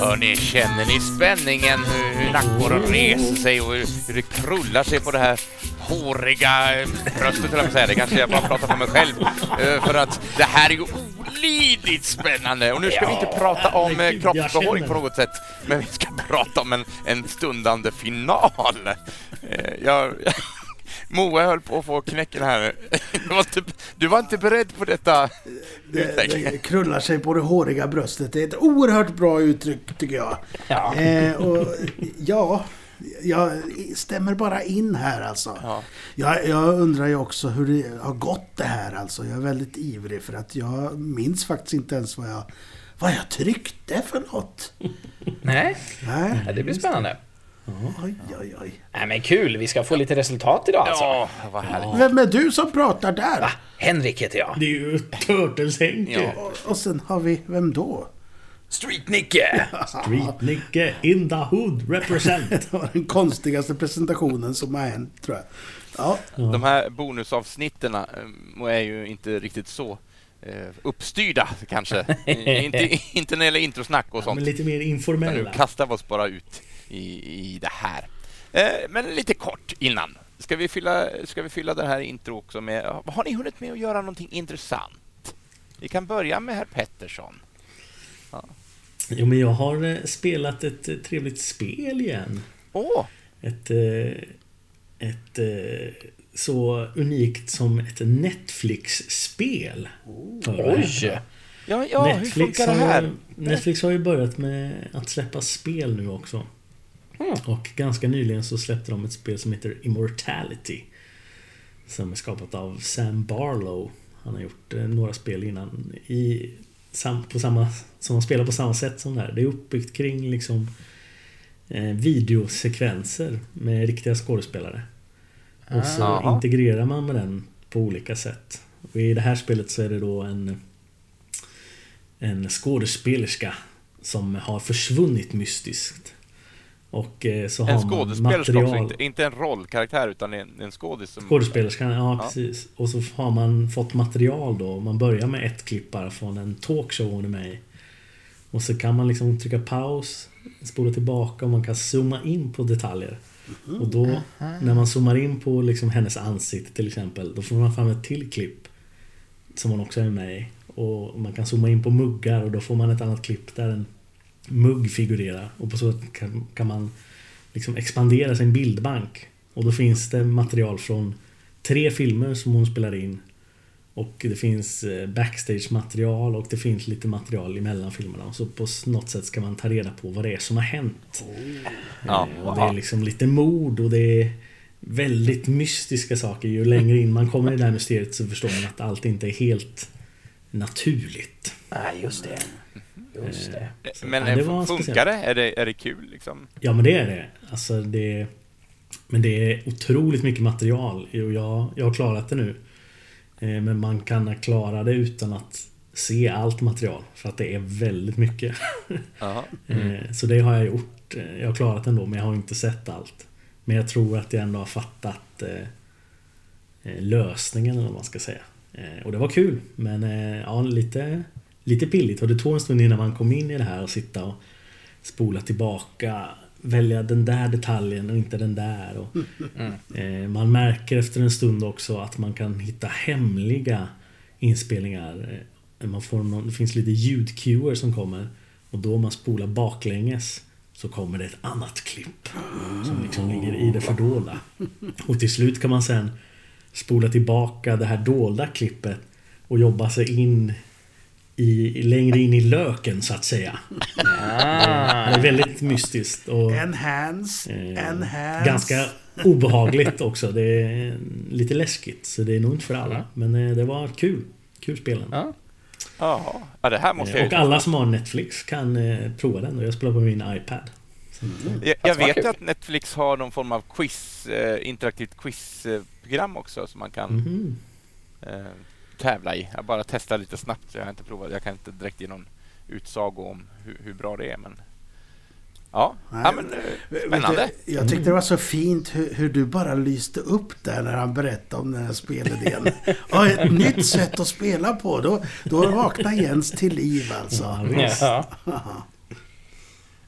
Hörni, känner ni spänningen? Hur, hur nackborren reser sig och hur, hur det krullar sig på det här håriga bröstet, höll jag på att säga. Det kanske jag bara pratar för mig själv. Eh, För att det här är ju olidligt spännande. Och nu ska vi inte prata om eh, kroppsbehåring på något sätt, men vi ska prata om en, en stundande final. Eh, Jag, Moa höll på att få knäcken här. Du var inte, du var inte beredd på detta Det, det krullar sig på det håriga bröstet. Det är ett oerhört bra uttryck tycker jag. Ja. Eh, och, ja, jag stämmer bara in här alltså. Ja. Jag, jag undrar ju också hur det har gått det här alltså. Jag är väldigt ivrig för att jag minns faktiskt inte ens vad jag, vad jag tryckte för något. Nej, Nej. ja, det blir spännande. Oj, oj, oj. Nej, men kul. Vi ska få lite resultat idag alltså. Ja, vad härligt. Vem är du som pratar där? Va? Henrik heter jag. Det är ju Turtles-Henke. Ja. Och, och sen har vi, vem då? Street-Nicke! Street-Nicke in the hood represent. Det var den konstigaste presentationen som har hänt tror jag. Ja, De här bonusavsnitten eh, är ju inte riktigt så eh, uppstyrda kanske. Inte, inte när det gäller introsnack och sånt. Men lite mer Utan nu informella. kastar vi oss bara ut i, i det här. Eh, men lite kort innan. Ska vi, fylla, ska vi fylla det här intro också med... Har ni hunnit med att göra någonting intressant? Vi kan börja med herr Pettersson. Jo, men jag har eh, spelat ett eh, trevligt spel igen. Åh! Ett... eh, Ett... Så unikt som ett Netflix-spel. Och Oj! Ja, ja hur funkar det har här? ju, Netflix har ju börjat med att släppa spel nu också. Mm. Och ganska nyligen så släppte de ett spel som heter Immortality. Som är skapat av Sam Barlow. Han har gjort några spel innan i, sam, på samma, som spelar på samma sätt som det här. Det är uppbyggt kring liksom eh, videosekvenser med riktiga skådespelare. Och så Jaha. integrerar man med den på olika sätt. Och I det här spelet så är det då en en skådespelerska som har försvunnit mystiskt. Och eh, så En har man skådespelerska material... också, inte, inte en rollkaraktär utan en, en skådis som... Skådespelerskan, ja, Ja. precis. Och så har man fått material då. Man börjar med ett klipp bara från en talkshow hon är med i. Och så kan man liksom trycka paus, spola tillbaka och man kan zooma in på detaljer. Och då, när man zoomar in på liksom hennes ansikte till exempel, då får man fram ett till klipp. Som hon också är med i. Och man kan zooma in på muggar och då får man ett annat klipp där en mugg figurerar. Och på så sätt kan, kan man liksom expandera sin bildbank. Och då finns det material från tre filmer som hon spelar in. Och det finns eh, backstage-material och det finns lite material emellan filmerna. Och så på något sätt ska man ta reda på vad det är som har hänt. Ja. Eh, Och det är liksom lite mord och det är väldigt mystiska saker. Ju längre in man kommer i det här mysteriet så förstår man att allt inte är helt naturligt. Nej, just det. Just det. Men Ja, det eh, funkar speciellt. det? Är, det? är det kul liksom? Ja men det är det. Alltså det... Men det är otroligt mycket material och jag, jag har klarat det nu. Eh, Men man kan klara det utan att se allt material. För att det är väldigt mycket. Eh, Så det har jag gjort. Eh, Jag har klarat det ändå men jag har inte sett allt. Men jag tror att jag ändå har fattat eh, eh, lösningen eller vad man ska säga. Eh, Och det var kul. Men eh, ja, lite, lite pilligt. Och det tog en stund innan man kom in i det här och sitta och spola tillbaka. Välja den där detaljen och inte den där. Och, eh, man märker efter en stund också att man kan hitta hemliga inspelningar. Eh, Man får någon, det finns lite ljudcuer som kommer. Och då om man spolar baklänges så kommer det ett annat klipp. Som liksom ligger i det fördolda. Och till slut kan man sen spola tillbaka det här dolda klippet och jobba sig in i, längre in i löken så att säga. Ah. Det är väldigt mystiskt och enhance, eh, enhance. ganska obehagligt också. Det är lite läskigt så det är nog inte för alla. Men eh, det var kul. Kul spelen. Ja. Ja, det här måste jag Eh, ju Och alla som har Netflix kan eh, prova den och jag spelar på min iPad. Så, Jag, jag vad vet kul. ju att Netflix har någon form av quiz, eh, interaktivt quizprogram också som man kan mhm. eh, tävla i. Jag bara testar lite snabbt. Jag har inte provat. Jag kan inte direkt ge någon utsago om hur, hur bra det är. Men ja, Nej, ja men, eh, spännande. du, Jag tyckte det var så fint hur, hur du bara lyste upp där när han berättade om den här spelidén. Ja, ett nytt sätt att spela på. Då, då vaknar Jens till liv alltså. Ja, visst. Ja.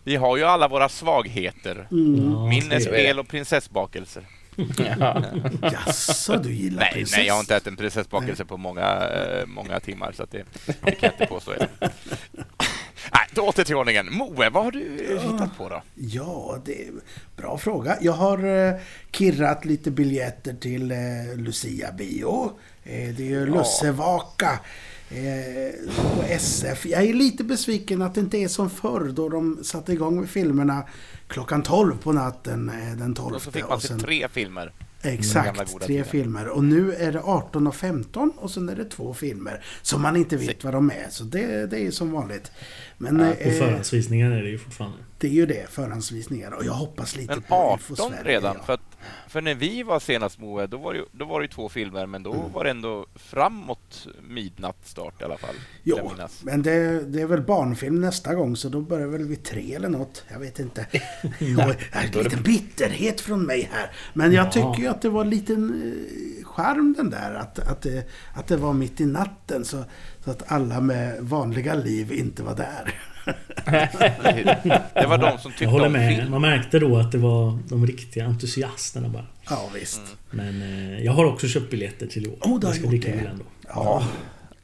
Vi har ju alla våra svagheter. Ja, Minnespel och prinsessbakelser. Ja. Jaså, du gillar Nej, prinsess? nej, jag har inte ätit en prinsessbakelse på många, eh, många timmar. Så det, det kan jag inte påstå. Nej, då åter till ordningen. Moe, vad har du eh, hittat på då? Ja, det är bra fråga. Jag har eh, kirrat lite biljetter till eh, Lucia-bio. Eh, det är ju Lussevaka eh, på SF. Jag är lite besviken att det inte är som förr då de satte igång med filmerna klockan 12 på natten eh, den 12. Och så fick man se tre filmer. Exakt, tre tiden. filmer. Och nu är det 18 och 15 och sen är det två filmer som man inte vet vad de är. Så det, det är som vanligt. Men På eh, förhandsvisningar är det ju fortfarande. det är ju det, förhandsvisningar. Och jag hoppas lite Men på 18 Infosverige, redan. ja. För, att, för när vi var senast Moe, då var det då var det två filmer, men då var det ändå framåt midnatt start i alla fall. jag Jo, men det, det är väl barnfilm nästa gång så då börjar väl vid tre eller något. Jag vet inte. Jo, en liten bitterhet från mig här. Men jag Ja. tycker ju att det var en liten eh, charm den där. Att, att, det, att det var mitt i natten så, så att alla med vanliga liv inte var där. Det var de som tyckte Jag håller om med. film. Man märkte då att det var de riktiga entusiasterna bara. Ja, visst. Mm. Men eh, jag har också köpt biljetter till i år. Oh, det ska bli kul ändå. Ja,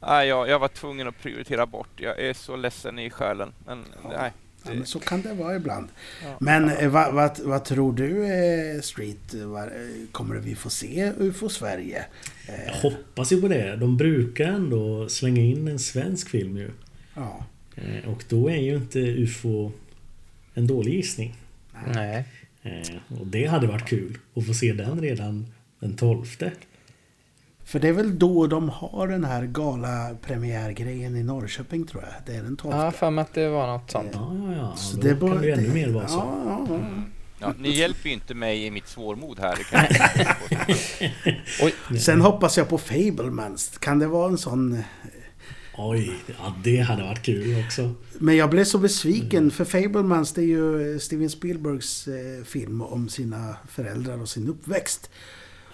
Nej, jag, jag var tvungen att prioritera bort. Jag är så ledsen i själen. Men nej. ja, men så kan det vara ibland. Ja. Men eh, vad, vad, vad tror du, eh, Street? Vad, eh, kommer vi få se UFO Sverige? Eh, Jag hoppas ju på det. De brukar ändå slänga in en svensk film ju. ja. Eh, Och då är ju inte UFO en dålig gissning. Nej. Eh, Och det hade varit kul att få se den redan den 12. För det är väl då de har den här gala-premiärgrejen i Norrköping tror jag. Det är den 12. Ja, för mig att det var något sånt. Ja, ja, ja. Så Då det kan det ju ännu mer vara så. Ja, ja, ja. Ja, ni hjälper ju inte mig i mitt svårmod här. Det kan jag Oj. Sen hoppas jag på Fablemans. Kan det vara en sån... Oj, ja, det hade varit kul också. Men jag blev så besviken för Fablemans det är ju Steven Spielbergs eh, film om sina föräldrar och sin uppväxt.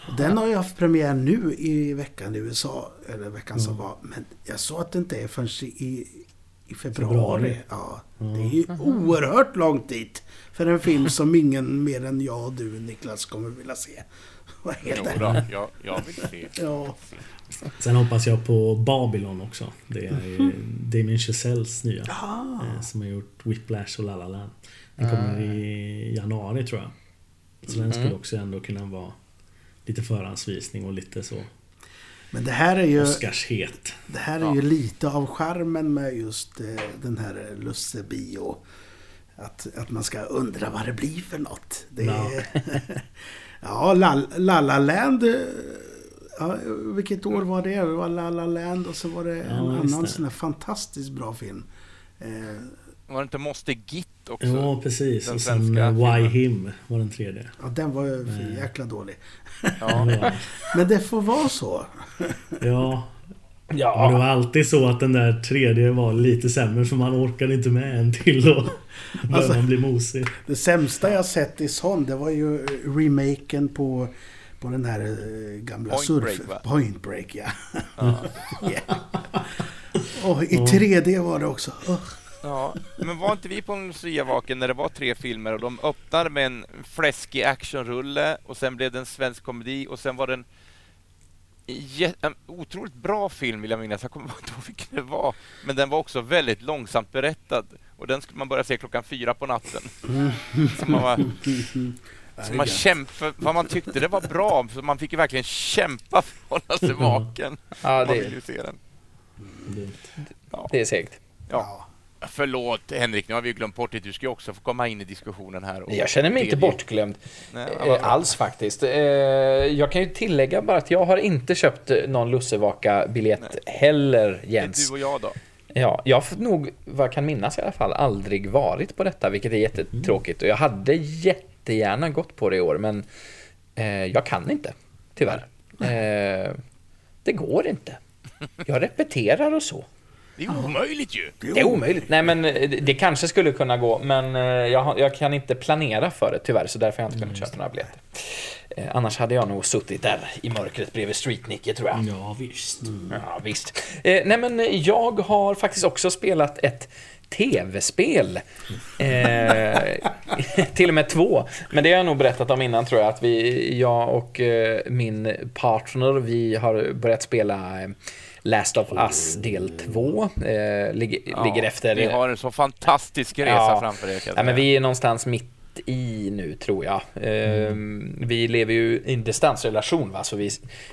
Och Den har ju haft premiär nu i veckan i USA. Eller veckan som var. Men jag sa att det inte är förrän i, i februari. Februari. Ja, det är ju oerhört långt dit. För en film som ingen mer än jag och du Niklas kommer vilja se. Vad Jo, heter då, den? jag, jag vill se. Ja. Sen hoppas jag på Babylon också. Det är ju Damien Chazelles nya. Ah. eh, Som har gjort Whiplash och La La Land. Den kommer i januari tror jag. Så den skulle också ändå kunna vara lite förhandsvisning och lite så Men det här är ju... Oscarshet. Det här är Ja. ju lite av charmen med just eh, den här Lusse bio. Att, att man ska undra vad det blir för något. Det Ja. är, ja, La La La Land. eh, Ja, vilket år var det? Det var La La Land och så var det en Ja, annan det. sån här fantastiskt bra film. Eh, Var det inte Måste Git också? Ja, precis. den Och sen eh, Why filmen. Him var den tredje. ja, den var ju Nej. jäkla dålig. Ja, Men det får vara så. ja. Ja, det var alltid så att den där tredje var lite sämre för man orkade inte med en till och började Alltså- man bli mosig. Det sämsta jag sett i sån, det var ju remaken på, på den här eh, gamla Point surf... Break, va? Point Break, ja. Ja. Ja. Och i 3D var det också. Ja. Men var inte vi på en Lucia-vaken när det var tre filmer och de öppnade med en fläskig actionrulle och sen blev det en svensk komedi och sen var det en en otroligt bra film vill jag minnas. Jag kommer inte ihåg vilken det var. Men den var också väldigt långsamt berättad. Och den skulle man börja se klockan fyra på natten. Så man, var, så man kämpade, för man tyckte det var bra. Så man fick ju verkligen kämpa för att hålla sig vaken. Ja, Man vill det, ju se den. Dumt. det är segt. Ja. Förlåt Henrik, nu har vi glömt bort det. Du ska ju också få komma in i diskussionen här. Jag känner mig inte bortglömd Nej, eh, alls faktiskt. Eh, jag kan ju tillägga bara att jag har inte köpt eh, någon Lussevaka-biljett heller, Det är Jens. du och jag då. Ja, jag har nog, vad jag kan minnas i alla fall, aldrig varit på detta, vilket är jättetråkigt. Och jag hade jättegärna gått på det i år, men eh, jag kan inte, tyvärr. Eh, det går inte. Jag repeterar och så. Det är omöjligt ju. Det är omöjligt. Nej, men eh, det kanske skulle kunna gå, men eh, jag, jag kan inte planera för det tyvärr, så därför har jag inte kunnat köpa några biljetter. Eh, Annars hade jag nog suttit där i mörkret bredvid Street-Nicke, tror jag. Ja, visst. Ja, visst. Nej, men jag har faktiskt också spelat ett tv-spel. Eh, till och med två. Men det har jag nog berättat om innan tror jag. Att vi, jag och eh, min partner, vi har börjat spela eh, Last of Us del 2. Eh, ligger, ligger efter... Ni har en så fantastisk resa Ja. framför er. Ja, men vi är någonstans mitt i nu, tror jag. Ehm, Vi lever ju i en distansrelation, va? så vi,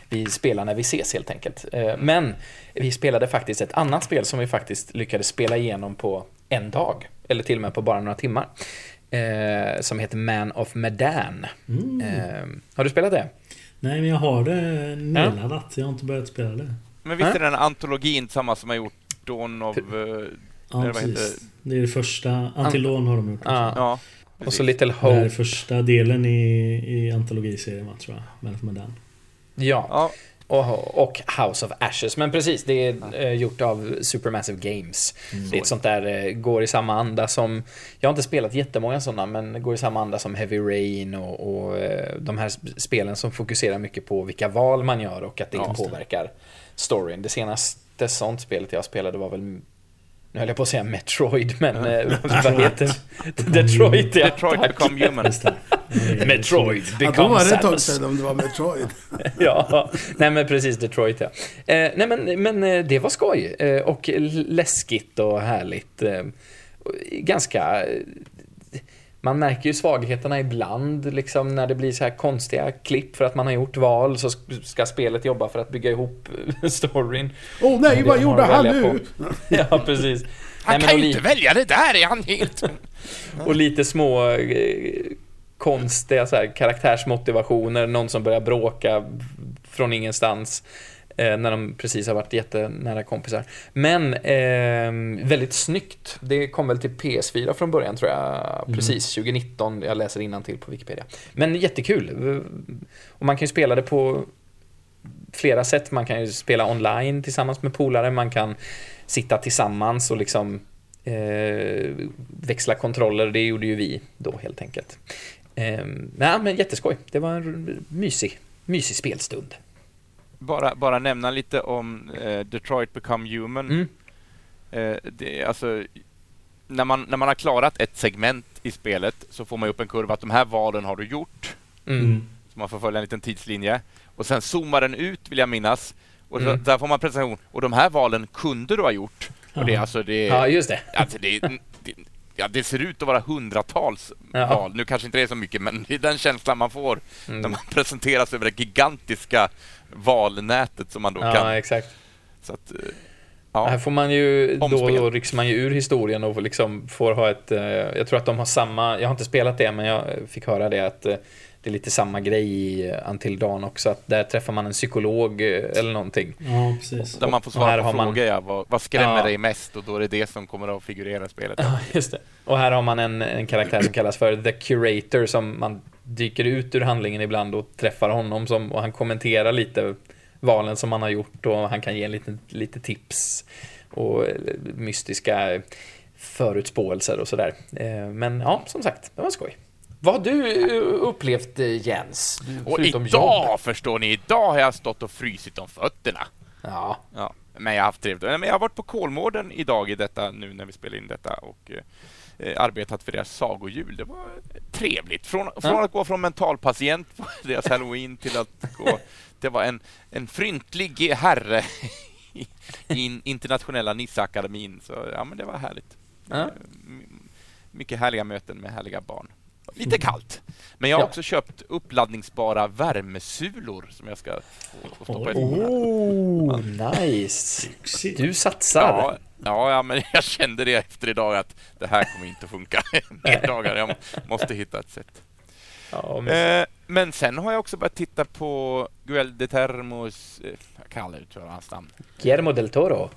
vi spelar när vi ses helt enkelt. Eh, Men vi spelade faktiskt ett annat spel som vi faktiskt lyckades spela igenom på en dag, eller till och med på bara några timmar. Eh, som heter Man of Medan. Ehm, har du spelat det? Nej, men jag har det nedladdat. Jag har inte börjat spela det. Men visst är den antologin samma som har gjort Dawn of... eh, Ja, heter precis. Det är det första. Antilon har de gjort. Ja. ja, Och så. Little Det här är Hope. första delen i, i antologiserien, tror jag. Men med den. Ja. Ja, Och, och House of Ashes. Men precis, det är eh, gjort av Supermassive Games. Det är ett sånt där, eh, går i samma anda som... Jag har inte spelat jättemånga sådana, men går i samma anda som Heavy Rain och, och de här sp- spelen som fokuserar mycket på vilka val man gör och att det Ja. påverkar storyn. Det senaste sånt spelet jag spelade var väl... Nu höll jag på att säga Metroid, men eh, vad heter Detroit, ja. Detroit tack. Become Human. Metroid Ja, become då var det ett tag sedan om det var Metroid. ja, nej men precis Detroit ja. Eh, nej men, men eh, det var skoj eh, och läskigt och härligt. Eh, ganska... Man märker ju svagheterna ibland, liksom när det blir så här konstiga klipp för att man har gjort val så sk- ska spelet jobba för att bygga ihop storyn. Åh nej, Det vad gjorde han nu? ja, precis. Han Nej, kan ju inte välja det där, är han helt... och lite små eh, konstiga så här, karaktärsmotivationer. Någon som börjar bråka från ingenstans. Eh, när de precis har varit jättenära kompisar. Men eh, väldigt snyggt. Det kom väl till PS4 från början tror jag. Precis, 2019. Jag läser till på Wikipedia. Men jättekul. Och man kan ju spela det på flera sätt. Man kan ju spela online tillsammans med polare. Man kan sitta tillsammans och liksom eh, växla kontroller. Det gjorde ju vi då helt enkelt. Eh, nej, men jätteskoj. Det var en mysig, mysig spelstund. Bara, bara nämna lite om eh, Detroit Become Human. Mm. Eh, det, är alltså, när, man, när man har klarat ett segment i spelet så får man upp en kurva att de här valen har du gjort. Mm. Mm. Så man får följa en liten tidslinje. Och sen zoomar den ut, vill jag minnas. Och så, Mm. där får man presentation. Och de här valen kunde du ha gjort. Och det alltså... Det, Ja, just det. alltså det, det, ja, det ser ut att vara hundratals Ja. val. Nu kanske inte det är så mycket, men det är den känslan man får Mm. när man presenteras över det gigantiska valnätet som man då Ja, kan. exakt. Så att, eh, Här ja. får man ju, då och Omspel. då rycks man ju ur historien och liksom får ha ett, eh, jag tror att de har samma, jag har inte spelat det men jag fick höra det att eh, det är lite samma grej i Until Dawn också, att där träffar man en psykolog eller någonting. Ja, precis. Där man får Och här svara på har man- frågor. Ja, vad, vad skrämmer Ja. dig mest? Och då är det det som kommer att figurera i spelet. Ja, just det. Och här har man en, en karaktär som kallas för The Curator som man dyker ut ur handlingen ibland och träffar honom som, och han kommenterar lite valen som man har gjort och han kan ge lite, lite tips och eh, mystiska förutspåelser och sådär. Eh, Men ja, som sagt, det var skoj. Vad har du eh, upplevt Jens? Och idag, jobb? förstår ni, idag har jag stått och frysit om fötterna. Ja, Ja, men jag har haft trevligt. Men jag har varit på Kolmården idag i detta, nu när vi spelar in detta och arbetat för deras sagojul. Det var trevligt. Från, från att gå från mentalpatient på deras halloween till att gå... Det var en, en fryntlig herre i, i internationella Nisseakademin. Så ja, men det var härligt. Ja. Eh, Mycket härliga möten med härliga barn. Lite kallt. Men jag har Ja. också köpt uppladdningsbara värmesulor som jag ska få, stoppa i Oj. Oh, nice! Du satsar. Ja, ja, ja, men jag kände det efter idag att det här kommer inte att funka dagar. Jag måste hitta ett sätt. Ja, men, Eh, men sen har jag också börjat titta på Guel de Termos... Eh, jag kan aldrig uttala hans namn. Guillermo del Toro.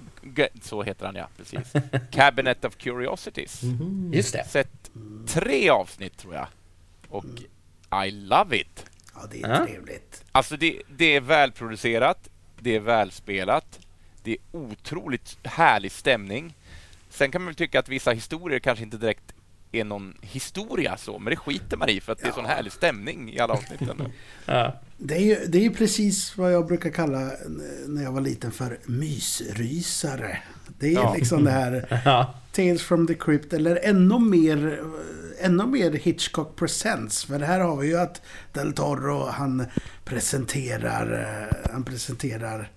Så heter han, ja. Precis. Cabinet of Curiosities. Mhm. Just det. Sett tre avsnitt, tror jag. Och I love it. Ja, det är trevligt. Alltså, det, det är välproducerat, det är välspelat, det Det är otroligt härlig stämning. Sen kan man väl tycka att vissa historier kanske inte direkt är någon historia så, men det skiter man i för att det är sån härlig stämning i alla avsnitten. Ja. Det är ju det är ju precis vad jag brukar kalla när jag var liten för mysrysare. Det är Ja. liksom det här Ja. Tales from the Crypt eller ännu mer, ännu mer Hitchcock Presents. För här har vi ju att Del Toro han presenterar, eh, han presenterar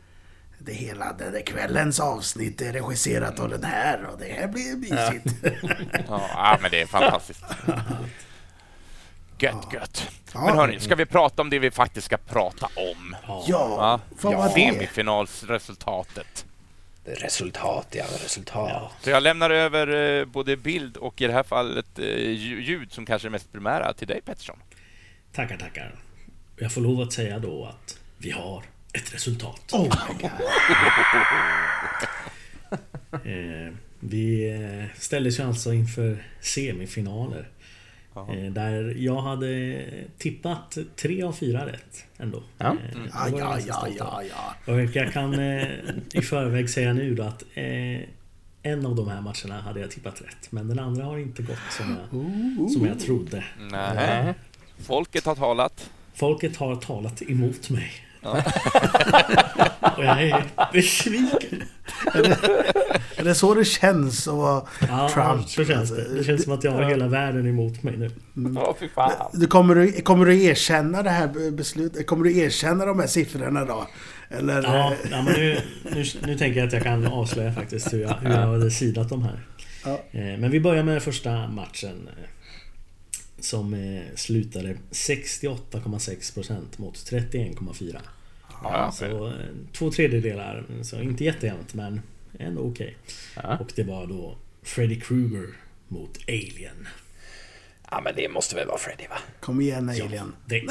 det hela. Den där kvällens avsnitt är regisserat av den här och det här blir mysigt. Ja, ja men det är fantastiskt. Gött, gött. Ja. Men hörni, ska vi prata om det vi faktiskt ska prata om? Ja, Ja, vad var det? Semifinalsresultatet. Resultat, ja. Resultat. Så jag lämnar över eh, både bild och i det här fallet eh, lju- ljud som kanske är mest primära till dig Pettersson. Tackar, tackar. Jag får lov att säga då att vi har ett resultat. Oh my god. Eh, vi eh, ställdes ju alltså inför semifinaler. Eh, där jag hade tippat tre av fyra rätt ändå. Ja. Eh, Ja, jag ja, ja, ja, över. ja. Och jag kan eh, i förväg säga nu då att eh, en av de här matcherna hade jag tippat rätt. Men den andra har inte gått som jag, som jag trodde. Nej. Nej. Folket har talat. Folket har talat emot mig. Och jag är besviken. Är det så det känns att vara Ja, Trump? så känns det. Det känns som att jag har hela världen emot mig nu. Åh, fy fan. Du kommer, du, kommer du erkänna det här beslutet? Kommer du erkänna de här siffrorna då? Eller? Ja, ja men nu, nu, nu tänker jag att jag kan avslöja faktiskt hur jag, hur jag hade sidat de här. Ja. Eh, Men vi börjar med första matchen. Som eh, slutade 68,6% mot 31,4%. Ja, Så eh, två tredjedelar, så inte jättejämnt men ändå okej. Ja. Och det var då Freddy Krueger mot Alien. ja, men det måste väl vara Freddy, va? Kom igen Alien. Det är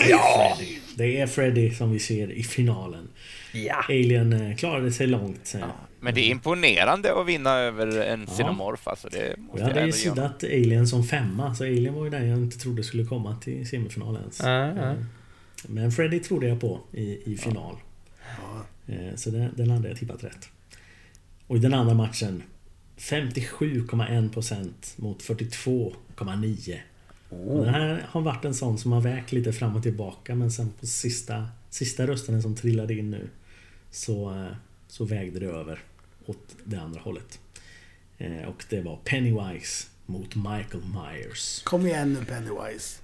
Freddy. Det är Freddy som vi ser i finalen. Ja. Alien eh, klarade sig långt. eh, Men det är imponerande att vinna över en Xenomorph. Alltså, det måste jag jag hade ju sidat Alien som femma, så Alien var ju den jag inte trodde skulle komma till semifinalen ens. Ja, ja. Men Freddy trodde jag på i, i final. Eh, Så den, den hade jag tippat rätt. Och i den andra matchen 57,1% mot 42,9%. Och Den här har varit en sån som har vägt lite fram och tillbaka men sen på sista, sista rösten som trillade in nu så, eh, så vägde det över åt det andra hållet. Eh, Och det var Pennywise mot Michael Myers. Kom igen nu Pennywise.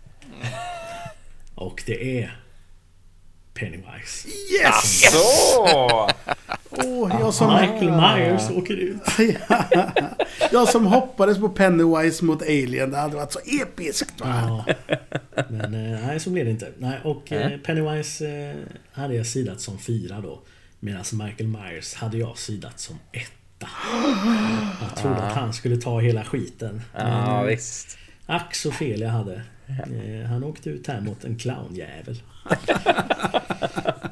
Och det är Pennywise. Yes! Så! Åh, jag, som, Michael Myers åker ut. jag som hoppades på Pennywise mot Alien. Det hade varit så episkt va? Ja. Men eh, nej, så blev det inte. Nej, och eh, Pennywise hade jag sidat som fyra då. Medan Michael Myers hade jag sidat som etta. Jag trodde att han skulle ta hela skiten. Ja, Men, visst. ack så fel jag hade. Eh, Han åkte ut här mot en clownjävel.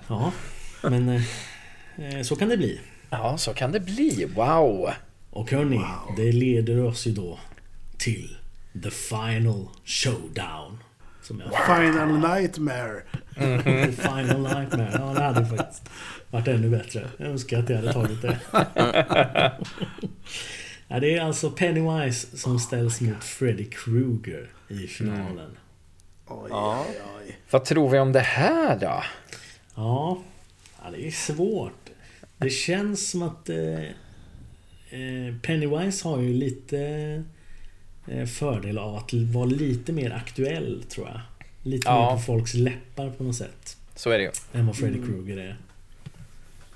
Ja, men eh, eh, så kan det bli. Ja, så kan det bli. Wow! Och hörni, det leder oss ju då till The Final Showdown. Som jag Final Nightmare. The Final Nightmare. Ja, det hade faktiskt varit ännu bättre. Jag önskar att jag hade tagit det. Ja, det är alltså Pennywise som ställs mot Freddy Krueger i finalen. Oj, Ja. oj, oj. Vad tror vi om det här då? Ja, ja det är svårt. Det känns som att eh, eh, Pennywise har ju lite eh, fördel av att vara lite mer aktuell, tror jag. Lite Ja. mer på folks läppar på något sätt. Så är det ju. än vad Freddy Krueger är.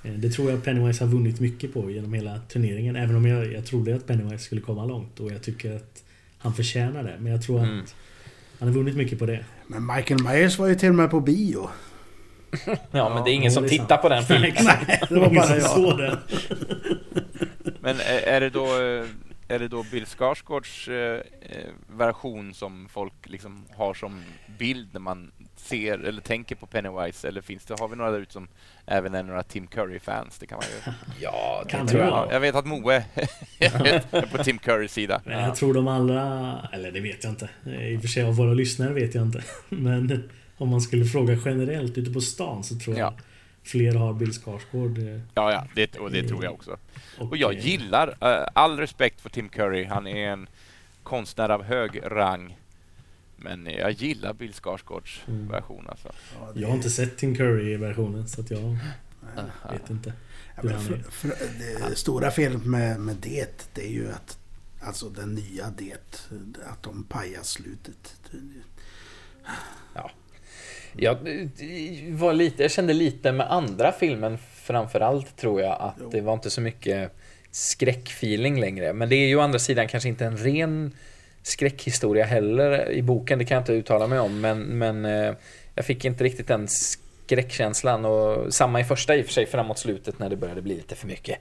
Eh, Det tror jag Pennywise har vunnit mycket på genom hela turneringen. Även om jag, jag trodde att Pennywise skulle komma långt och jag tycker att han förtjänar det. Men jag tror Mm. att han har vunnit mycket på det. Men Michael Myers var ju till och med på bio. Ja, men det är ingen Ja, som är tittar sant. på den filmen. Nej, det var bara jag. Men är, är det då... Är det då Bill Skarsgårds eh, eh, version som folk liksom har som bild när man ser eller tänker på Pennywise? Eller finns det, har vi några där ute som även är några Tim Curry-fans? Det kan man ju... Ja, det Kan tror jag. vara? Ja, jag vet att Moe är på Tim Currys sida. Men jag tror de allra... Eller det vet jag inte. I och för sig av våra lyssnare vet jag inte. Men om man skulle fråga generellt ute på stan så tror jag Ja. Fler har Bill Skarsgård. eh, Ja, ja, det, och det tror jag också. Och jag eh, gillar, eh, all respekt för Tim Curry, han är en konstnär av hög rang. Men jag gillar Bill Skarsgårds Mm. version alltså. Ja, det- Jag har inte sett Tim Curry-versionen så att jag vet inte. Ja, för, för, det stora felet med, med det, det är ju att Alltså den nya det, att de pajar slutet. Jag var lite, jag kände lite med andra filmen framförallt tror jag att Jo. det var inte så mycket skräckfeeling längre. Men det är ju å andra sidan kanske inte en ren skräckhistoria heller i boken, det kan jag inte uttala mig om. Men, men eh, jag fick inte riktigt den skräckkänslan och samma i första i och för sig framåt slutet när det började bli lite för mycket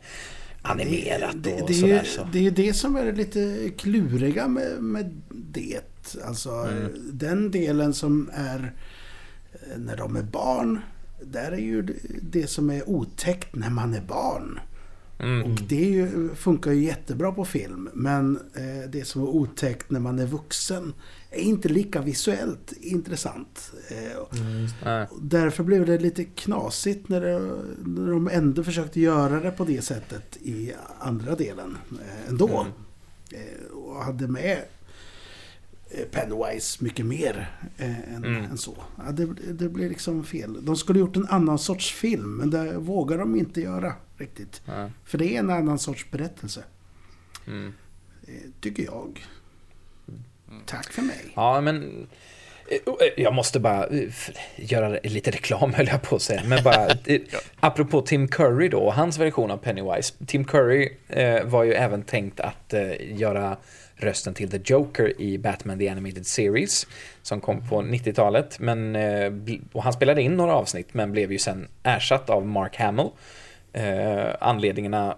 animerat det, och det, är sådär. Så. det är ju det som är lite kluriga med, med det. Alltså Mm. den delen som är när de är barn. Där är ju det- som är otäckt när man är barn. Mm. Och det ju, funkar ju jättebra på film. Men eh, det som är otäckt när man är vuxen är inte lika visuellt intressant. Eh, och Därför blev det lite knasigt när, det, när de ändå försökte göra det på det sättet i andra delen eh, ändå. Mm. Eh, och hade med eh, Pennywise mycket mer eh, än, Mm. än så. Ja, det, det blev liksom fel. De skulle gjort en annan sorts film men det vågar de inte göra riktigt. Ja. För det är en annan sorts berättelse. Mm. Eh, tycker jag. Tack för mig. Ja, men eh, jag måste bara eh, göra lite reklam höll jag på att säga. Men bara, eh, apropå Tim Curry då, hans version av Pennywise. Tim Curry eh, var ju även tänkt att eh, göra rösten till The Joker i Batman The Animated Series som kom på 90-talet. Men, eh, och han spelade in några avsnitt men blev ju sen ersatt av Mark Hamill. Eh, anledningarna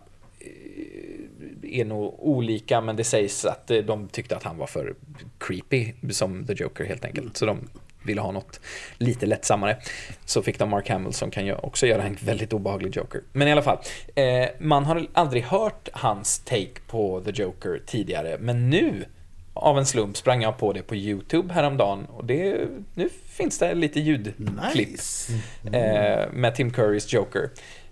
är nog olika men det sägs att eh, de tyckte att han var för creepy som The Joker helt enkelt. Så de ville ha något lite lättsammare. Så fick de Mark Hamill som kan också göra en väldigt obehaglig Joker. Men i alla fall, eh, man har aldrig hört hans take på The Joker tidigare. Men nu, av en slump, sprang jag på det på YouTube häromdagen. Och det, nu finns det lite ljudklipp Nice. eh, med Tim Currys Joker.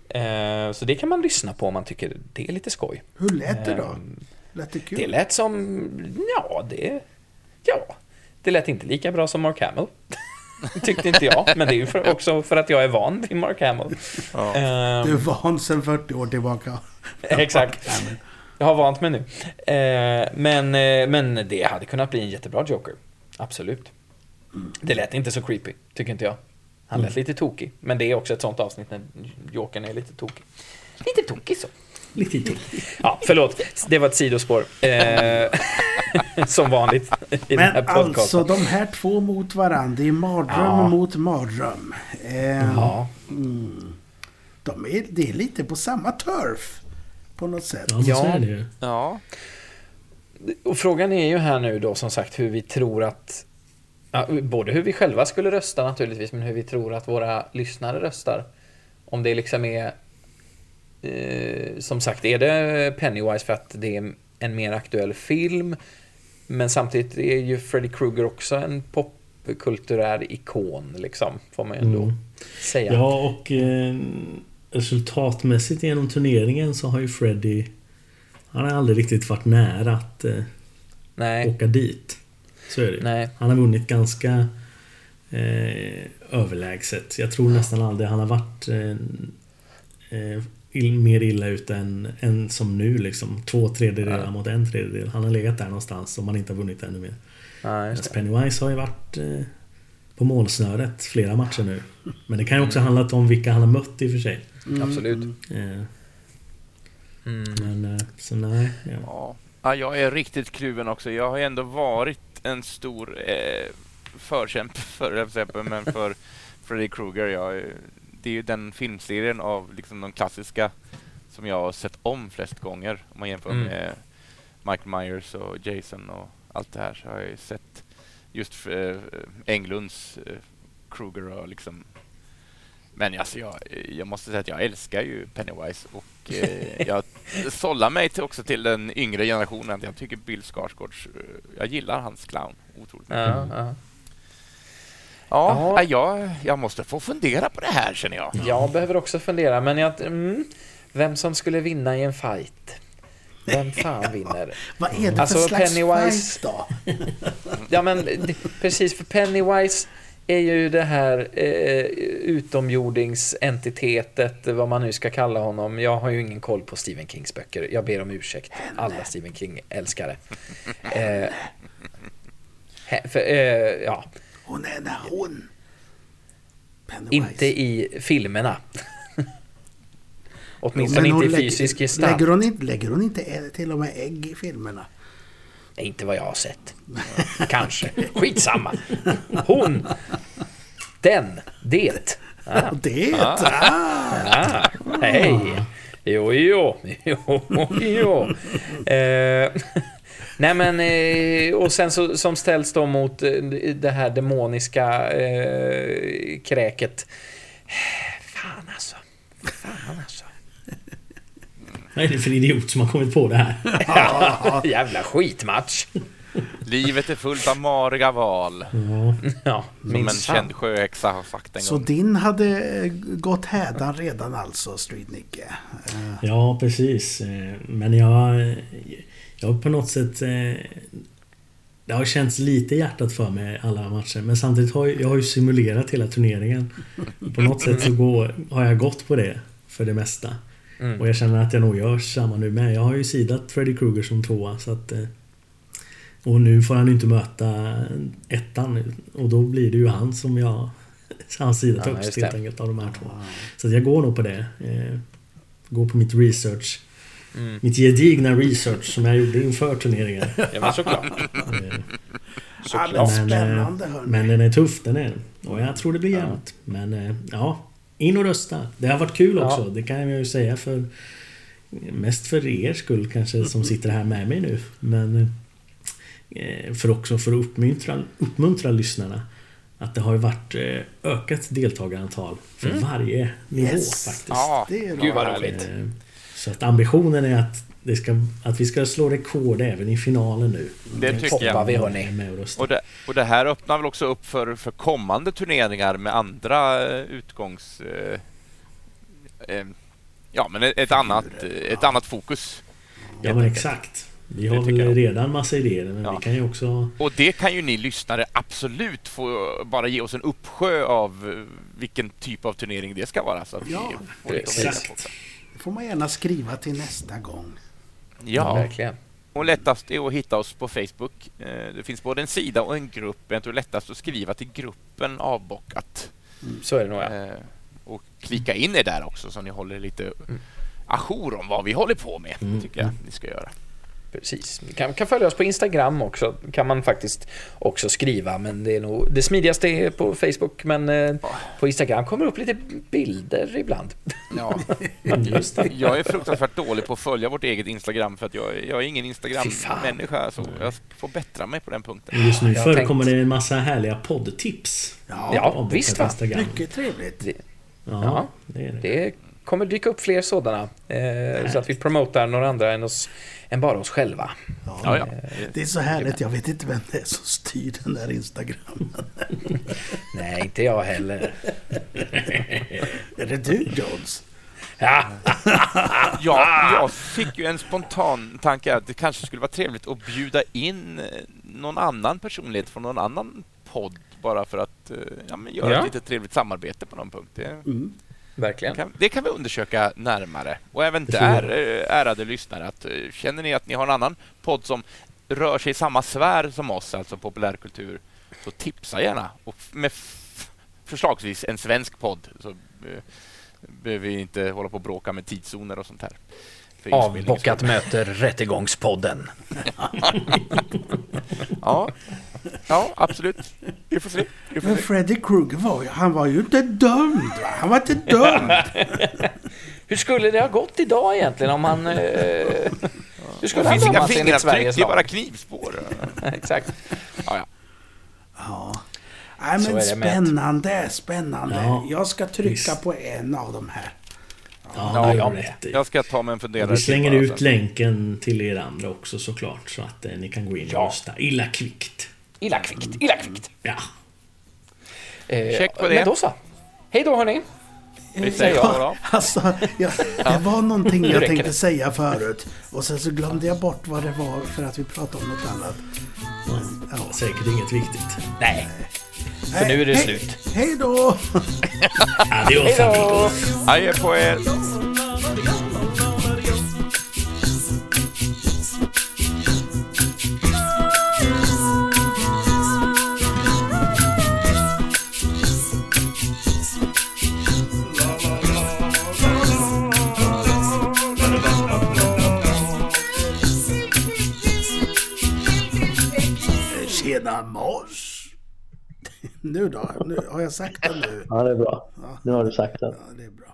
Eh, så det kan man lyssna på om man tycker det är lite skoj. Hur lät det då? Ehm, Lät det kul? Det lät som, ja det, ja, det lät inte lika bra som Mark Hamill. Tyckte inte jag, men det är ju för, också för att jag är van vid Mark Hamill. Ehm, Du är van sedan 40 år tillbaka. Exakt. Jag har vant mig nu. Eh, men, eh, men det hade kunnat bli en jättebra Joker. Absolut. Det lät inte så creepy, tycker inte jag. Han lät lite tokig. Men det är också ett sånt avsnitt när Jokern är lite tokig. Lite tokig så. Lite till. Ja, förlåt. Det var ett sidospår. Som vanligt i den här Men podcasten. alltså de här två mot varandra. Det är mardröm Ja. mot mardröm. Eh, Ja, mm, de är, det är lite på samma turf. På något sätt. Ja, men så Ja. är det ju. Ja, och frågan är ju här nu då som sagt hur vi tror att ja, både hur vi själva skulle rösta naturligtvis men hur vi tror att våra lyssnare röstar. Om det liksom är eh, som sagt, är det Pennywise för att det är en mer aktuell film men samtidigt är ju Freddy Krueger också en popkulturär ikon liksom, får man ju ändå Mm. säga. Ja, och eh, resultatmässigt genom turneringen så har ju Freddy... Han har aldrig riktigt varit nära att eh, Nej, åka dit. Så är det nej. Han har vunnit ganska eh, överlägset. Jag tror nästan aldrig han har varit eh, eh, mer illa ute än, än som nu liksom. Två tredjedelar Ja. mot en tredjedel. Han har legat där någonstans om han inte har vunnit ännu mer. det. Pennywise har ju varit eh, på målsnöret flera matcher nu. Men det kan ju också handlat om vilka han har mött i och för sig. Mm, Absolut. mm. Eh, Mm. men eh, så nej. Ja. ja. ja, jag är riktigt kluven också. Jag har ju ändå varit en stor eh, förkämpe för, men för Freddy Krueger. Jag, det är ju den filmserien av liksom de klassiska som jag har sett om flest gånger. Om man jämför Mm. med Michael Myers och Jason och allt det här så har jag ju sett just eh, Englunds eh, Krueger och liksom men alltså jag, jag måste säga att jag älskar ju Pennywise och eh, jag sållar mig till också till den yngre generationen. Jag tycker Bill Skarsgårds, eh, jag gillar hans clown otroligt mycket. Ja, ja. Ja, Ja. Jag, jag måste få fundera på det här känner jag. Jag behöver också fundera, men jag... Mm, vem som skulle vinna i en fight? Vem fan vinner? Vad är det Alltså, för slags Pennywise- fight då? Ja, men precis, för Pennywise är ju det här eh, utomjordingsentitetet, vad man nu ska kalla honom. Jag har ju ingen koll på Stephen Kings böcker. Jag ber om ursäkt, alla Stephen King-älskare. Eh, för, eh, ja, Hon är en hon. Pennywise. inte i filmerna. Åtminstone inte i lägger- fysisk gestalt. Lägger hon, inte, lägger hon inte till och med ägg i filmerna? Nej, inte vad jag har sett. Kanske. Skitsamma. Hon. Den. Det. Ah. Det! Ah. Ah, hej! Jo, jo, jo, jo. Eh, nej men, eh, och sen så, som ställs då mot eh, det här demoniska eh, kräket. Fan alltså. Fan alltså. Vad är det för idiot som har kommit på det här? Jävla skitmatch. Livet är fullt av mariga val. Ja, Ja, Som en känd sjöhäxa har sagt en Så gång. din hade eh, gått hädan redan alltså, Street Nicke? Ja precis. Men jag... Jag har på något sätt... eh, Det har känts lite hjärtat för mig alla matcher. Men samtidigt har jag, jag har ju simulerat hela turneringen. På något sätt så går, har jag gått på det för det mesta. Mm. Och jag känner att jag nog gör samma nu med. Jag har ju sidat Freddy Krueger som tvåa så att... eh, Och nu får han ju inte möta ettan. Och då blir det ju han som jag... Han sidat Ja, högst helt enkelt av de här två. Så jag går nog på det. Eh, Går på mitt research. Mm. Mitt gedigna research som jag gjorde inför turneringen. Ja, men såklart. Eh, Ja, men Såklart. spännande hörni. Men den är tuff, den är. Och jag tror det blir jämnt. Men eh, ja, in och rösta. Det har varit kul Ja. också. Det kan jag ju säga för... Mest för er skull kanske som sitter här med mig nu. Men eh, för också för att uppmuntra, uppmuntra lyssnarna. Att det har ju varit eh, ökat deltagarantal för varje nivå Yes. faktiskt. Ja, Det är Gud vad härligt. Eh, Så att ambitionen är att, det ska, att vi ska slå rekord även i finalen nu. det tycker Toppar jag. vi Är hörni. med och det, och det här öppnar väl också upp för, för kommande turneringar med andra eh, utgångs... Eh, eh, ja, men ett, ett, annat, eh, ett annat fokus. Ja men exakt. Vi har väl redan massa idéer men Ja. vi kan ju också... Och det kan ju ni lyssnare absolut få bara ge oss en uppsjö av eh, vilken typ av turnering det ska vara. Så att Ja, vi får exakt. Får man gärna skriva till nästa gång. Ja, Verkligen. och lättast är att hitta oss på Facebook. Eh, Det finns både en sida och en grupp. Jag tror lättast att skriva till gruppen avbockat. Så är det nog ja. Eh, Och klicka in er där också så ni håller lite ajour om vad vi håller på med. Mm. tycker jag ni ska göra. Precis. Ni kan, kan följa oss på Instagram också. kan man faktiskt också skriva. Men det är nog det smidigaste är på Facebook. Men eh, på Instagram kommer upp lite bilder ibland. Ja. Just det. Jag är fruktansvärt dålig på att följa vårt eget Instagram för att jag, jag är ingen. Instagram-människa. Så jag får bättra mig på den punkten. Just nu förekommer tänkt- det en massa härliga poddtips. Ja, Ja, visst va? Mycket trevligt. Ja, Ja. det är det. Det kommer dyka upp fler sådana. Eh, så att vi promotar några andra än, oss, än bara oss själva. Ja. Ja, ja. Det är så härligt, jag vet inte vem det är som styr den där Instagram. Nej, inte jag heller. Är det du Jones? Ja, Ja, jag fick ju en spontan tanke att det kanske skulle vara trevligt att bjuda in eh, någon annan personlighet från någon annan podd bara för att eh, ja, men göra Ja. ett lite trevligt samarbete på någon punkt. Det, Mm. Verkligen. kan, det kan vi undersöka närmare. Och även där, eh, ärade lyssnare, att eh, känner ni att ni har en annan podd som rör sig i samma sfär som oss, alltså populärkultur, så tipsa gärna. Och med förslagsvis en svensk podd så eh, behöver vi inte hålla på och bråka med tidszoner och sånt här. Avbockat skull. möter Rättegångspodden. Ja. ja, absolut. Vi får se. Vi får Men se. Freddy Krueger var ju, han var ju inte dömd va? Han var inte dömd! Hur skulle det ha gått idag egentligen om han... Eh, hur Det skulle han finns inga dömas enligt fingeravtryck, det är bara knivspår. Exakt. Ja, ja. Ja. Nej men det spännande, spännande. Ja, Jag ska trycka visst. på en av de här. Ja, Ja, jag. Jag ska ta mig en funderare vi slänger ut sen. länken till er andra också såklart så att eh, ni kan gå in och Ja. rösta illa kvickt. Illa kvickt, illa kvickt. Ja. Eh, Check på det. Men då så. Hej då hörni. Vi säger ja då. Alltså, jag, det var någonting jag tänkte säga förut. Och sen så glömde jag bort vad det var för att vi pratade om något annat. Ja. Säkert inget viktigt. Nej, för nu är det Hej- slut. Hej då! Adios Hej då! amigos! Adjö på er. Nu då? Nu, har jag sagt det nu? Ja, det är bra. Nu har du sagt det. Ja, det är bra.